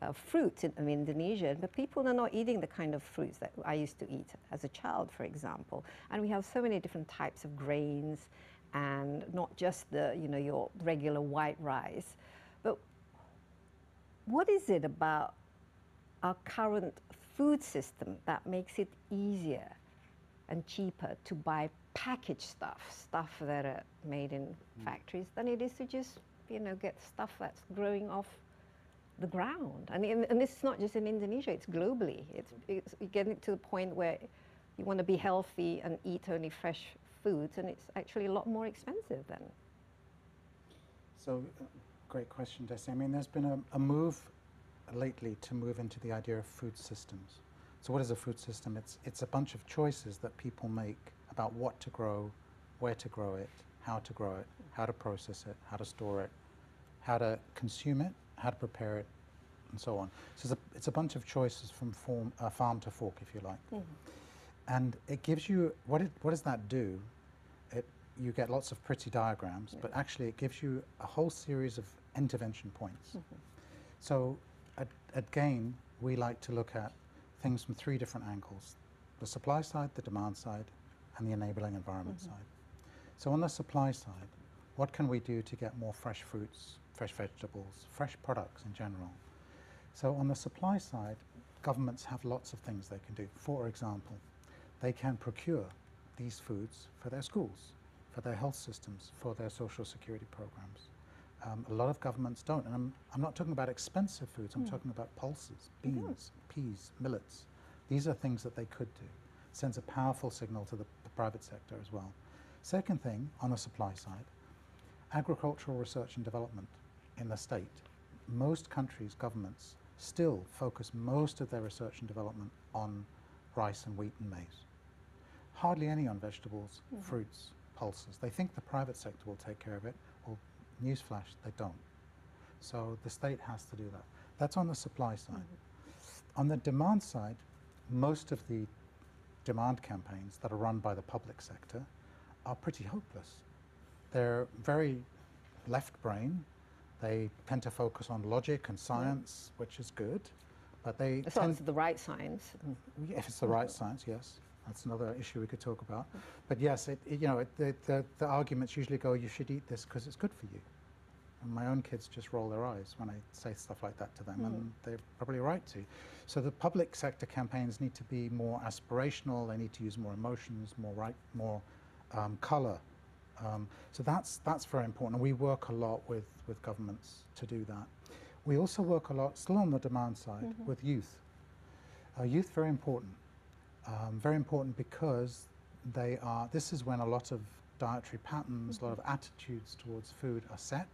uh, fruits in, in Indonesia, but people are not eating the kind of fruits that I used to eat as a child, for example. And we have so many different types of grains and not just the, you know, your regular white rice. What is it about our current food system that makes it easier and cheaper to buy packaged stuff, stuff that are made in mm. factories, than it is to just, you know, get stuff that's growing off the ground. And this is not just in Indonesia, it's globally. It's, it's getting to the point where you want to be healthy and eat only fresh foods, and it's actually a lot more expensive than. So great question, Desi. I mean, there's been a, a move lately to move into the idea of food systems. So what is a food system? It's, it's a bunch of choices that people make about what to grow, where to grow it, how to grow it, how to process it, how to store it, how to consume it, how to prepare it, and so on. So it's a, it's a bunch of choices from form, uh, farm to fork, if you like. Mm -hmm. And it gives you, what, it, what does that do? It, you get lots of pretty diagrams, yeah. but actually it gives you a whole series of intervention points. Mm -hmm. So at, at GAIN, we like to look at things from three different angles. The supply side, the demand side, and the enabling environment mm -hmm. side. So on the supply side, what can we do to get more fresh fruits, fresh vegetables, fresh products in general? So on the supply side, governments have lots of things they can do. For example, they can procure these foods for their schools, for their health systems, for their social security programs. Um, a lot of governments don't. And I'm, I'm not talking about expensive foods, I'm mm. talking about pulses, beans, peas, millets. These are things that they could do. It sends a powerful signal to the, the private sector as well. Second thing, on the supply side, agricultural research and development in the state. Most countries' governments still focus most of their research and development on rice and wheat and maize. Hardly any on vegetables, mm fruits, pulses. They think the private sector will take care of it. Newsflash, they don't. So the state has to do that. That's on the supply side. Mm -hmm. On the demand side, most of the demand campaigns that are run by the public sector are pretty hopeless. They're very left brain. They tend to focus on logic and science, mm. which is good, but they as long as it's the right science. If it's the right science, yes. That's another issue we could talk about. But yes, it, it, you know, it, the, the, the, arguments usually go, you should eat this because it's good for you. And my own kids just roll their eyes when I say stuff like that to them, mm. and they're probably right to. So the public sector campaigns need to be more aspirational. They need to use more emotions, more right, more um, color. Um, so that's that's very important. And we work a lot with with governments to do that. We also work a lot, still on the demand side, mm -hmm. with youth. Uh, youth very important. Um, very important because they are, this is when a lot of dietary patterns, a lot of attitudes towards food are set.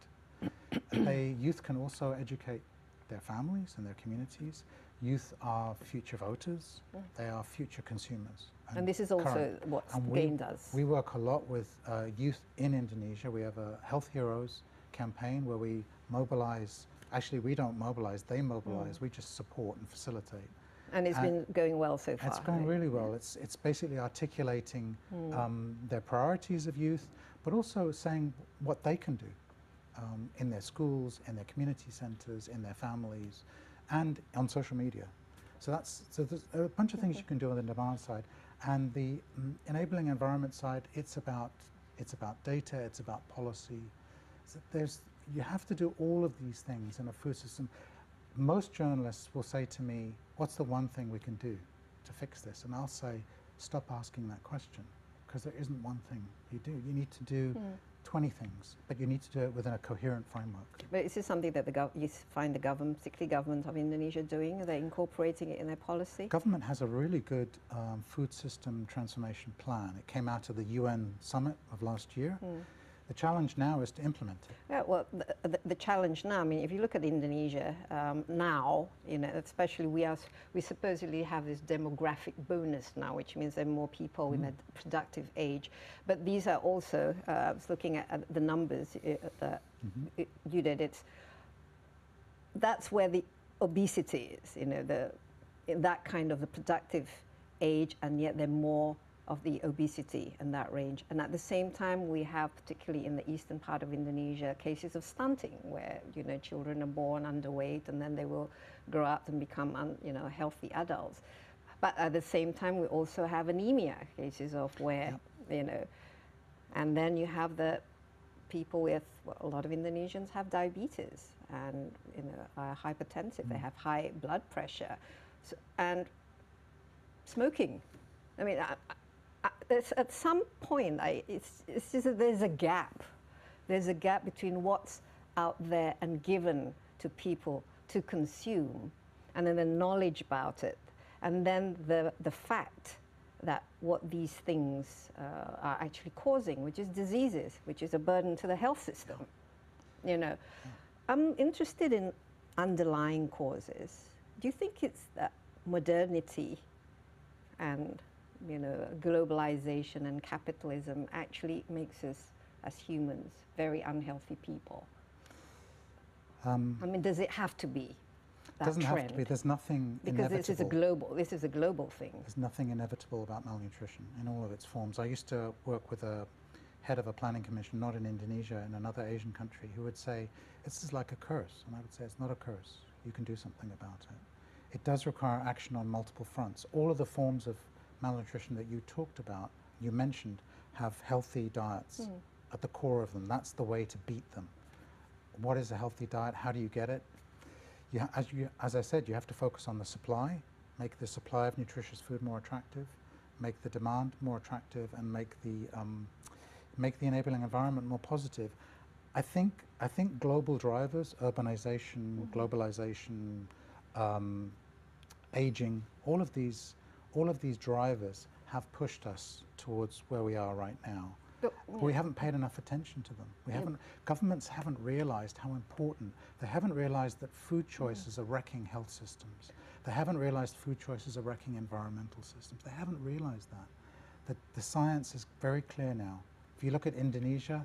they, youth can also educate their families and their communities. Youth are future voters, mm. they are future consumers. And, and this is also current. what and GAIN does. We work a lot with uh, youth in Indonesia. We have a Health Heroes campaign where we mobilize, actually we don't mobilize, they mobilize, mm. we just support and facilitate. And it's been going well so far. It's going right? really well. It's, it's basically articulating mm. um, their priorities of youth, but also saying what they can do um, in their schools, in their community centres, in their families, and on social media. So that's so there's a bunch of things you can do on the demand side, and the mm, enabling environment side. It's about it's about data. It's about policy. So there's you have to do all of these things in a food system. Most journalists will say to me, "What's the one thing we can do to fix this?" And I'll say, "Stop asking that question." Because there isn't one thing you do. You need to do 20 things, but you need to do it within a coherent framework. But is this something that the gov- you find the government, particularly government of Indonesia, doing? Are they incorporating it in their policy? Government has a really good um, food system transformation plan. It came out of the UN summit of last year. The challenge now is to implement it. Yeah, well, the, the, the challenge now, I mean, if you look at Indonesia um, now, you know, especially we are, we supposedly have this demographic bonus now, which means there are more people in a productive age. But these are also, uh, I was looking at, at the numbers uh, that it- you did, it's, that's where the obesity is, you know, the, in that kind of the productive age, and yet there are more of the obesity in that range. And at the same time, we have, particularly in the eastern part of Indonesia, cases of stunting, where you know children are born underweight, and then they will grow up and become, un, you know, healthy adults. But at the same time, we also have anemia cases of where, you know, and then you have the people with well, a lot of Indonesians have diabetes and you know are hypertensive. They mm. have high blood pressure, so, and smoking. I mean, I, at some point, I, it's, it's just that there's a gap. There's a gap between what's out there and given to people to consume, and then the knowledge about it, and then the, the fact that what these things uh, are actually causing, which is diseases, which is a burden to the health system. You know, I'm interested in underlying causes. Do you think it's that modernity and you know globalization and capitalism actually makes us as humans very unhealthy people? Um, I mean, does it have to be that doesn't trend? have to be. There's nothing because inevitable. this is a global. This is a global thing. There's nothing inevitable about malnutrition in all of its forms. I used to work with a head of a planning commission, not in Indonesia, in another Asian country, who would say, This is like a curse. And I would say, It's not a curse. You can do something about it. It does require action on multiple fronts. All of the forms of malnutrition that you talked about, you mentioned, have healthy diets at the core of them. That's the way to beat them. What is a healthy diet? How do you get it? You as, you, as I said, you have to focus on the supply, make the supply of nutritious food more attractive, make the demand more attractive, and make the, um, make the enabling environment more positive. I think, I think global drivers, urbanization, globalization, um, aging, all of these, all of these drivers have pushed us towards where we are right now. But, But we haven't paid enough attention to them. We haven't, governments haven't realized how important, they haven't realized that food mm-hmm. choices are wrecking health systems. They haven't realized food choices are wrecking environmental systems. They haven't realized that. That the science is very clear now. If you look at Indonesia,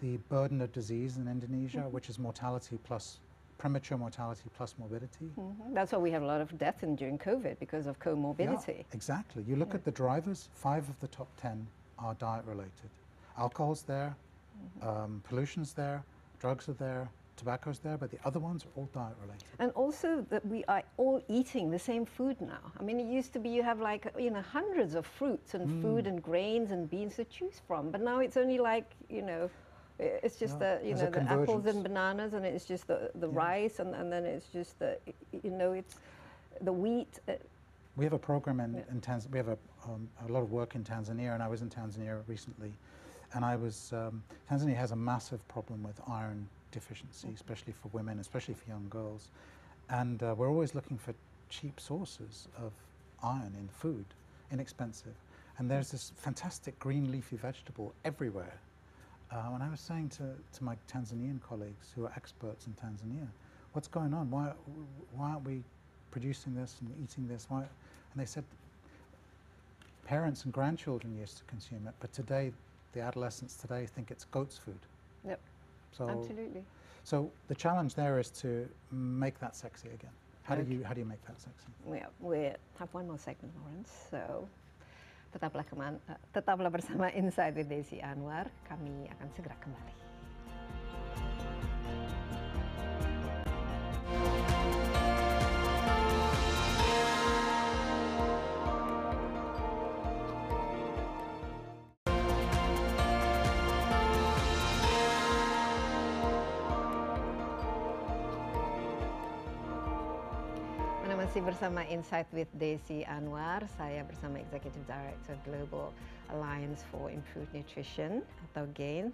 the burden of disease in Indonesia, mm-hmm. which is mortality plus premature mortality plus morbidity, Mhm. That's why we have a lot of death in, during COVID because of yeah, comorbidity. exactly. You look at the drivers, five of the top 10 are diet related. Alcohol's there, um, pollution's there, drugs are there, tobacco's there, but the other ones are all diet related. And also that we are all eating the same food now. I mean, it used to be you have like, you know, hundreds of fruits and Mm. food and grains and beans to choose from. But now it's only like, you know, it's just the, you know, the apples and bananas and it's just the, the Yeah. rice and, and then it's just the, you know, it's the wheat. uh, We have a program in, Yeah. in Tanzania, we have a, um, a lot of work in Tanzania, and I was in Tanzania recently. And I was, um, Tanzania has a massive problem with iron deficiency, especially for women, especially for young girls. And uh, we're always looking for cheap sources of iron in food, inexpensive. And there's this fantastic green leafy vegetable everywhere. Uh, and I was saying to, to my Tanzanian colleagues who are experts in Tanzania, what's going on? Why, why aren't we producing this and eating this? Why? And they said parents and grandchildren used to consume it, but today, the adolescents today think it's goat's food. Yep, So, absolutely. so the challenge there is to make that sexy again. How do you how do you make that sexy? We, we have one more segment, Lawrence. So tetaplah tetaplah bersama Inside with Desi Anwar. Kami akan segera kembali. Masih bersama Insight with Desi Anwar. Saya bersama Executive Director Global Alliance for Improved Nutrition atau GAIN.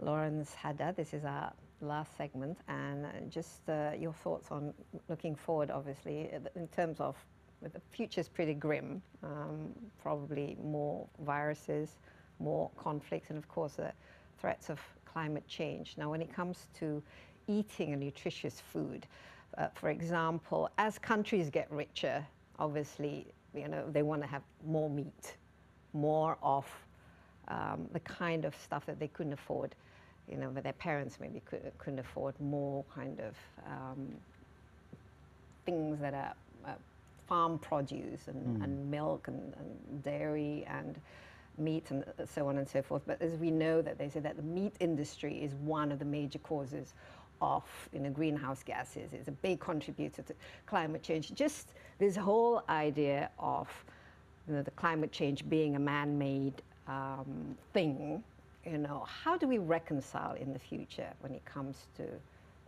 Lawrence Haddad, this is our last segment and just uh, your thoughts on looking forward obviously in terms of the future is pretty grim, um, probably more viruses, more conflicts and of course the threats of climate change. Now when it comes to eating a nutritious food, uh, for example, as countries get richer, obviously, you know, they want to have more meat, more of um, the kind of stuff that they couldn't afford, you know, but their parents maybe could, couldn't afford more kind of um, things that are uh, farm produce and, mm. and milk and, and, dairy and meat and so on and so forth. But as we know that they say that the meat industry is one of the major causes of you know, greenhouse gases. It's a big contributor to climate change. Just this whole idea of you know, the climate change being a man-made um, thing, you know, how do we reconcile in the future when it comes to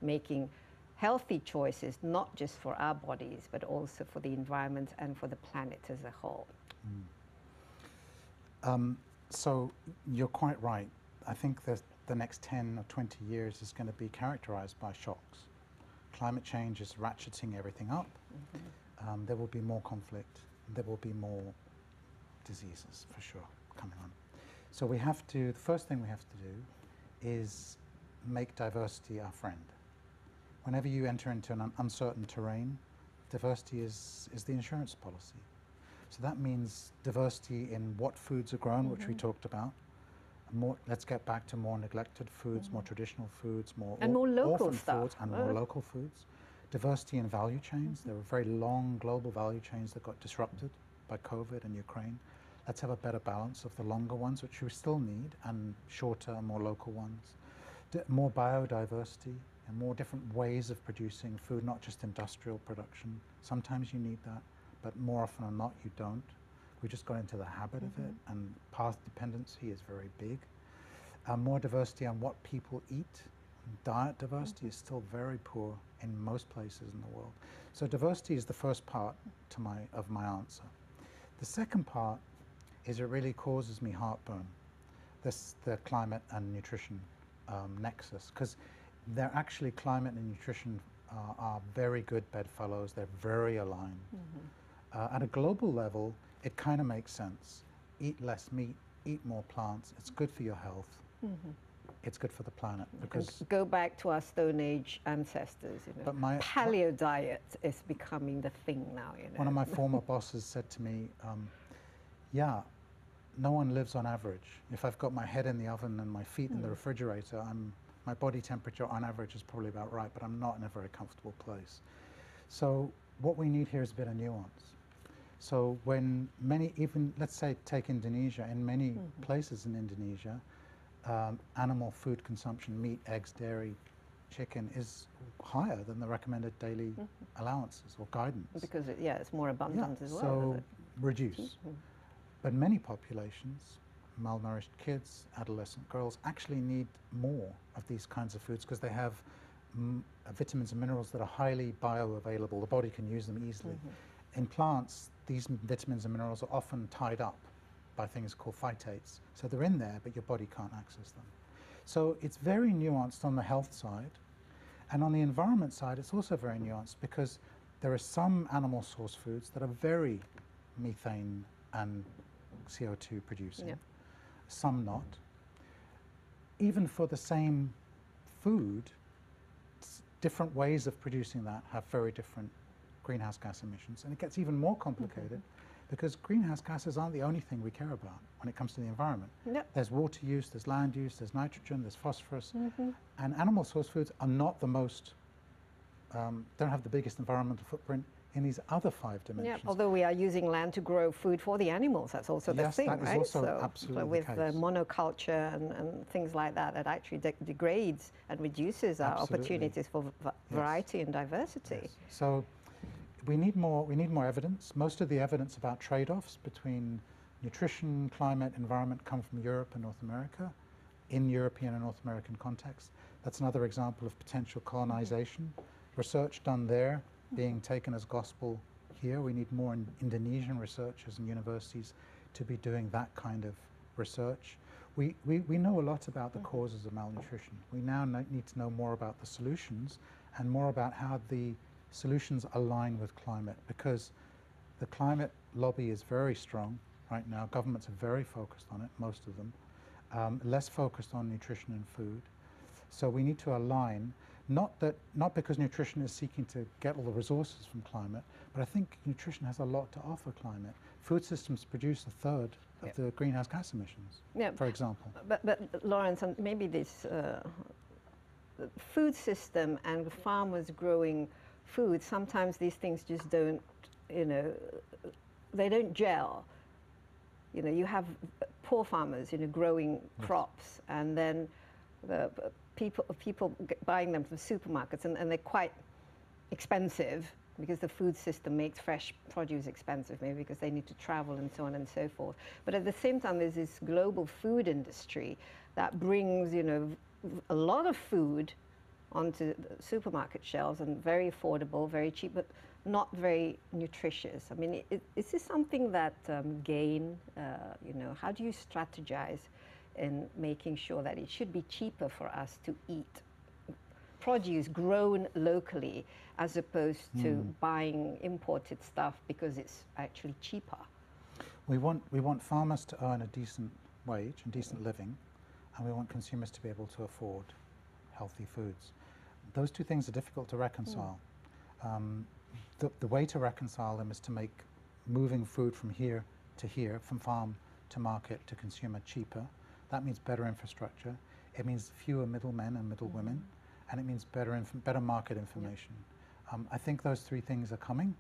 making healthy choices, not just for our bodies, but also for the environment and for the planet as a whole? Mm. Um, so you're quite right. I think that the next 10 or 20 years is going to be characterized by shocks. Climate change is ratcheting everything up. Mm -hmm. um, there will be more conflict. There will be more diseases for sure coming on. So we have to, the first thing we have to do is make diversity our friend. Whenever you enter into an uncertain terrain, diversity is, is the insurance policy. So that means diversity in what foods are grown, mm -hmm. which we mm-hmm. talked about, more, let's get back to more neglected foods, mm. more traditional foods, more and more local stuff. foods, and more local foods. Diversity in value chains. Mm. There were very long global value chains that got disrupted by COVID and Ukraine. Let's have a better balance of the longer ones, which we still need, and shorter, more local ones. D more biodiversity and more different ways of producing food, not just industrial production. Sometimes you need that, but more often than not, you don't. We just got into the habit mm -hmm. of it, mm-hmm. and path dependency is very big. Uh, more diversity on what people eat. Diet diversity mm -hmm. is still very poor in most places in the world. So diversity is the first part to my, of my answer. The second part is it really causes me heartburn, this, the climate and nutrition um, nexus, because they're actually climate and nutrition uh, are very good bedfellows. They're very aligned. Mm -hmm. uh, at a global level, it kind of makes sense. Eat less meat, eat more plants. It's good for your health. Mm -hmm. It's good for the planet because go back to our Stone Age ancestors. You know, but my paleo diet is becoming the thing now. You know? One of my former bosses said to me, um, "Yeah, no one lives on average. If I've got my head in the oven and my feet mm. in the hmm. refrigerator, I'm my body temperature on average is probably about right, but I'm not in a very comfortable place. So what we need here is a bit of nuance. So when many, even let's say take Indonesia, in many mm -hmm. places in Indonesia, um, animal food consumption, meat, eggs, dairy, chicken is higher than the recommended daily mm -hmm. allowances or guidance. Because it, yeah, it's more abundant yeah, as well. So reduce. Mm -hmm. But many populations, malnourished kids, adolescent girls, actually need more of these kinds of foods because they have vitamins and minerals that are highly bioavailable. The body can use them easily. Mm-hmm. In plants, these vitamins and minerals are often tied up by things called phytates. So they're in there, but your body can't access them. So it's very nuanced on the health side. And on the environment side, it's also very nuanced because there are some animal source foods that are very methane and CO2 producing, yeah. some not. Even for the same food, different ways of producing that have very different greenhouse gas emissions. And it gets even more complicated mm -hmm. because greenhouse gases aren't the only thing we care about when it comes to the environment. There's water use, there's land use, there's nitrogen, there's phosphorus. Mm -hmm. And animal source foods are not the most, um, don't have the biggest environmental footprint in these other five dimensions. Yeah, although we are using land to grow food for the animals, that's also the yes, thing, that right? Is also so, absolutely with the, the monoculture and, and, things like that, that actually de degrades and reduces our absolutely. opportunities for variety yes. and diversity. Yes. So we need more, we need more evidence. Most of the evidence about trade-offs between nutrition, climate, environment come from Europe and North America, in European and North American contexts. That's another example of potential colonization. Mm -hmm. Research done there being taken as gospel here. We need more in Indonesian researchers and universities to be doing that kind of research. We, we, we know a lot about the causes of malnutrition. We now need to know more about the solutions and more about how the solutions align with climate because the climate lobby is very strong right now. Governments are very focused on it, most of them, um, less focused on nutrition and food. So we need to align, not that not because nutrition is seeking to get all the resources from climate, but I think nutrition has a lot to offer climate. Food systems produce a third of Yep. the greenhouse gas emissions, Yeah, for example. But, but Lawrence, maybe this uh, food system and farmers growing food, sometimes these things just don't, you know, they don't gel. You know, you have poor farmers, you know, growing crops, and then the people people buying them from supermarkets, and, and they're quite expensive because the food system makes fresh produce expensive, maybe because they need to travel and so on and so forth. But at the same time, there's this global food industry that brings, you know, a lot of food onto the supermarket shelves and very affordable, very cheap, but not very nutritious. I mean, i- is this something that um, GAIN, uh, you know, how do you strategize in making sure that it should be cheaper for us to eat produce grown locally as opposed to buying imported stuff because it's actually cheaper. We want, we want farmers to earn a decent wage and decent living, and we want consumers to be able to afford healthy foods. Those two things are difficult to reconcile. Um, the, the way to reconcile them is to make moving food from here to here, from farm to market to consumer cheaper. That means better infrastructure. It means fewer middlemen and middlewomen, and it means better, inf- better market information. Um, I think those three things are coming,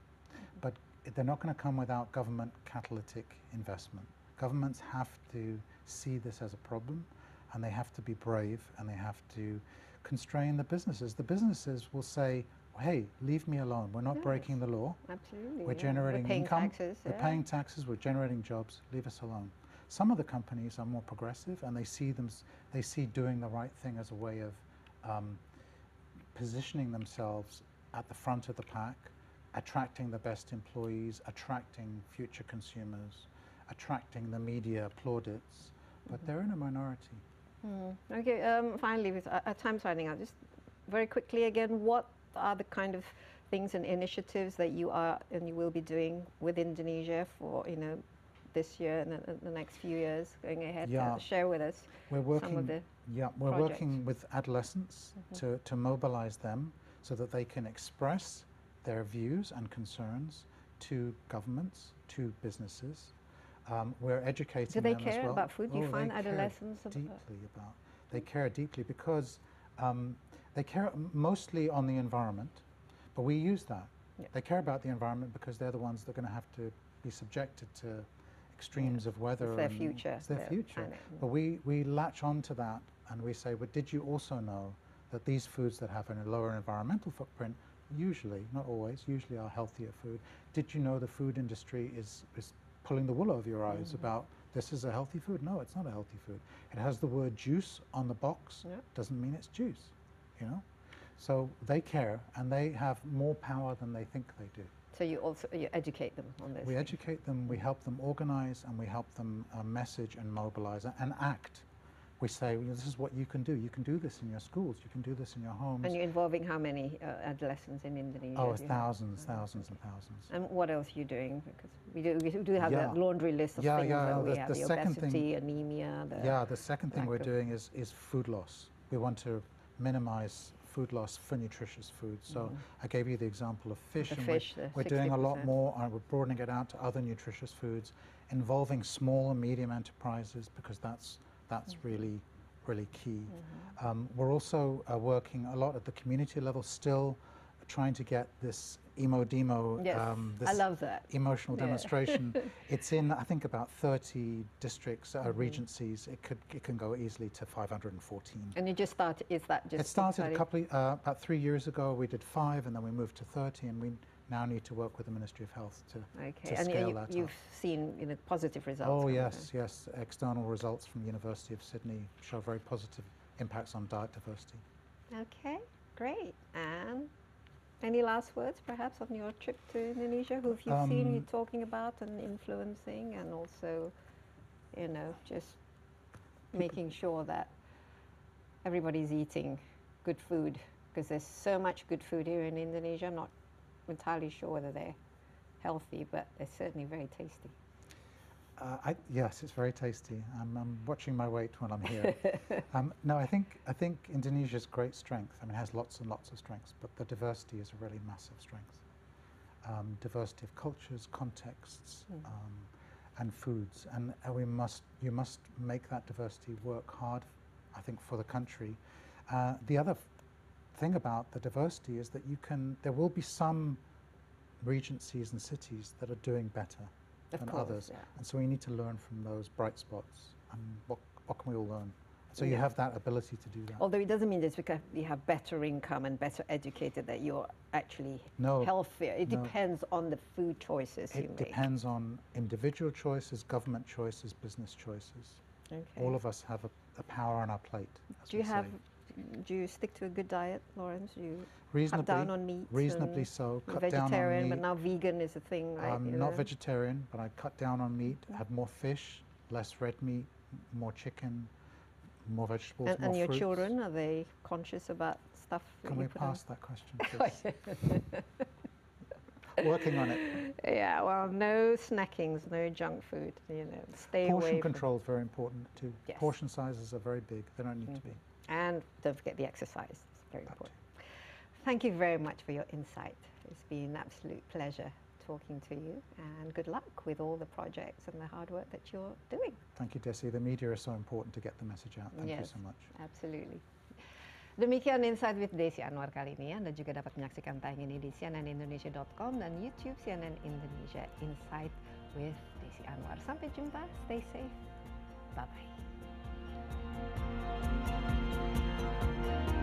but they're not going to come without government catalytic investment. Governments have to see this as a problem, and they have to be brave, and they have to constrain the businesses. The businesses will say, "Hey, leave me alone. We're not breaking the law. Absolutely. We're yeah. generating We're income. taxes. We're paying taxes. We're generating jobs. Leave us alone." Some of the companies are more progressive, and they see them. They see doing the right thing as a way of um, positioning themselves at the front of the pack, attracting the best employees, attracting future consumers, attracting the media plaudits. But they're in a minority. Mm. Okay, um, finally, with uh, our time's running out, just very quickly again, what are the kind of things and initiatives that you are and you will be doing with Indonesia for, you know, this year and the, the next few years going ahead? Yeah. Uh, share with us We're some working. of the Yeah, we're projects. working with adolescents to, to mobilize them so that they can express their views and concerns to governments, to businesses. Um, we're educating Do they them as care well. about food? Do you Oh, they find adolescents ab- deeply about? They care deeply because um, they care mostly on the environment, but we use that. Yeah. They care about the environment because they're the ones that are going to have to be subjected to extremes of weather. It's their future. It's their future. planet. But we, we latch on to that and we say, but did you also know that these foods that have a lower environmental footprint usually, not always, usually are healthier food? Did you know the food industry is, is pulling the wool over your eyes Mm. about this is a healthy food? No, it's not a healthy food. It has the word juice on the box, Yeah. doesn't mean it's juice, you know? So they care and they have more power than they think they do. So you also you educate them on this. We educate them, we help them organize, and we help them uh, message and mobilize and act. We say, well, this is what you can do. You can do this in your schools. You can do this in your homes. And you're involving how many uh, adolescents in Indonesia? oh, thousands, thousands and thousands. And what else are you doing? Because we do, we do have Yeah. that laundry list of Yeah, things yeah, that we the- have the the, second thing- obesity, anemia. The Yeah, the second thing we're doing is, is food loss. We want to minimize food loss for nutritious food. So I gave you the example of fish. The and we're- we're, doing a lot more, and we're broadening it out to other nutritious foods, involving small and medium enterprises because that's that's Mm-hmm. really really key. Um, we're also uh, working a lot at the community level, still trying to get this emo demo. Yes, um, this I love that. emotional Yeah. demonstration. it's in, I think, about 30 districts, uh, Mm-hmm. regencies. It could it can go easily to 514. And you just started, is that just it started a couple of, uh, about three years ago. We did five, and then we moved to 30, and we now need to work with the Ministry of Health to. Okay, to and scale you, that you've up. seen you know, positive results. Oh yes, yes. External results from the University of Sydney show very positive impacts on diet diversity. Okay, great. And Any last words, perhaps, on your trip to Indonesia? Who have you seen you Um, talking about and influencing, and also, you know, just making sure that everybody's eating good food because there's so much good food here in Indonesia. Not entirely sure whether they're healthy, but they're certainly very tasty. Uh, I, yes, it's very tasty. I'm, I'm watching my weight when I'm here. um, no, I think I think Indonesia's great strength. I mean, it has lots and lots of strengths, but the diversity is a really massive strength. Um, diversity of cultures, contexts, Mm. um, and foods, and we must you must make that diversity work hard. I think for the country. Uh, the other thing about the diversity is that you can there will be some regencies and cities that are doing better Of than course, others. yeah. And so we need to learn from those bright spots. And what, what can we all learn? So you have that ability to do that. Although it doesn't mean that because you have better income and better educated that you're actually No, healthier. It no. depends on the food choices you it make. depends on individual choices, government choices, business choices. Okay. All of us have a, a power on our plate. As do you we have? Do you stick to a good diet, Lawrence? Do you cut down on meat? reasonably so? Cut down vegetarian, on but meat. now vegan is a thing, right? I'm you not know? vegetarian, but I cut down on meat. Have more fish, less red meat, more chicken, more vegetables, And, more and your fruits. children are they conscious about stuff? Can we put on? pass that question, please? Working on it. Yeah, well, no snackings, no junk food. You know, stay away. Portion control is very important too. Yes. Portion sizes are very big. They don't need to mm-hmm. be. And don't forget the exercise. It's very That important. Thank you very much for your insight. It's been an absolute pleasure talking to you, and good luck with all the projects and the hard work that you're doing. Thank you, Desi. The media is so important to get the message out. Thank you so much. Absolutely. Demikian Insight with Desi Anwar kali ini. Anda juga dapat menyaksikan tayang ini di cnnindonesia.com dan YouTube CNN Indonesia Insight with Desi Anwar. Sampai jumpa. Stay safe. Bye-bye. Música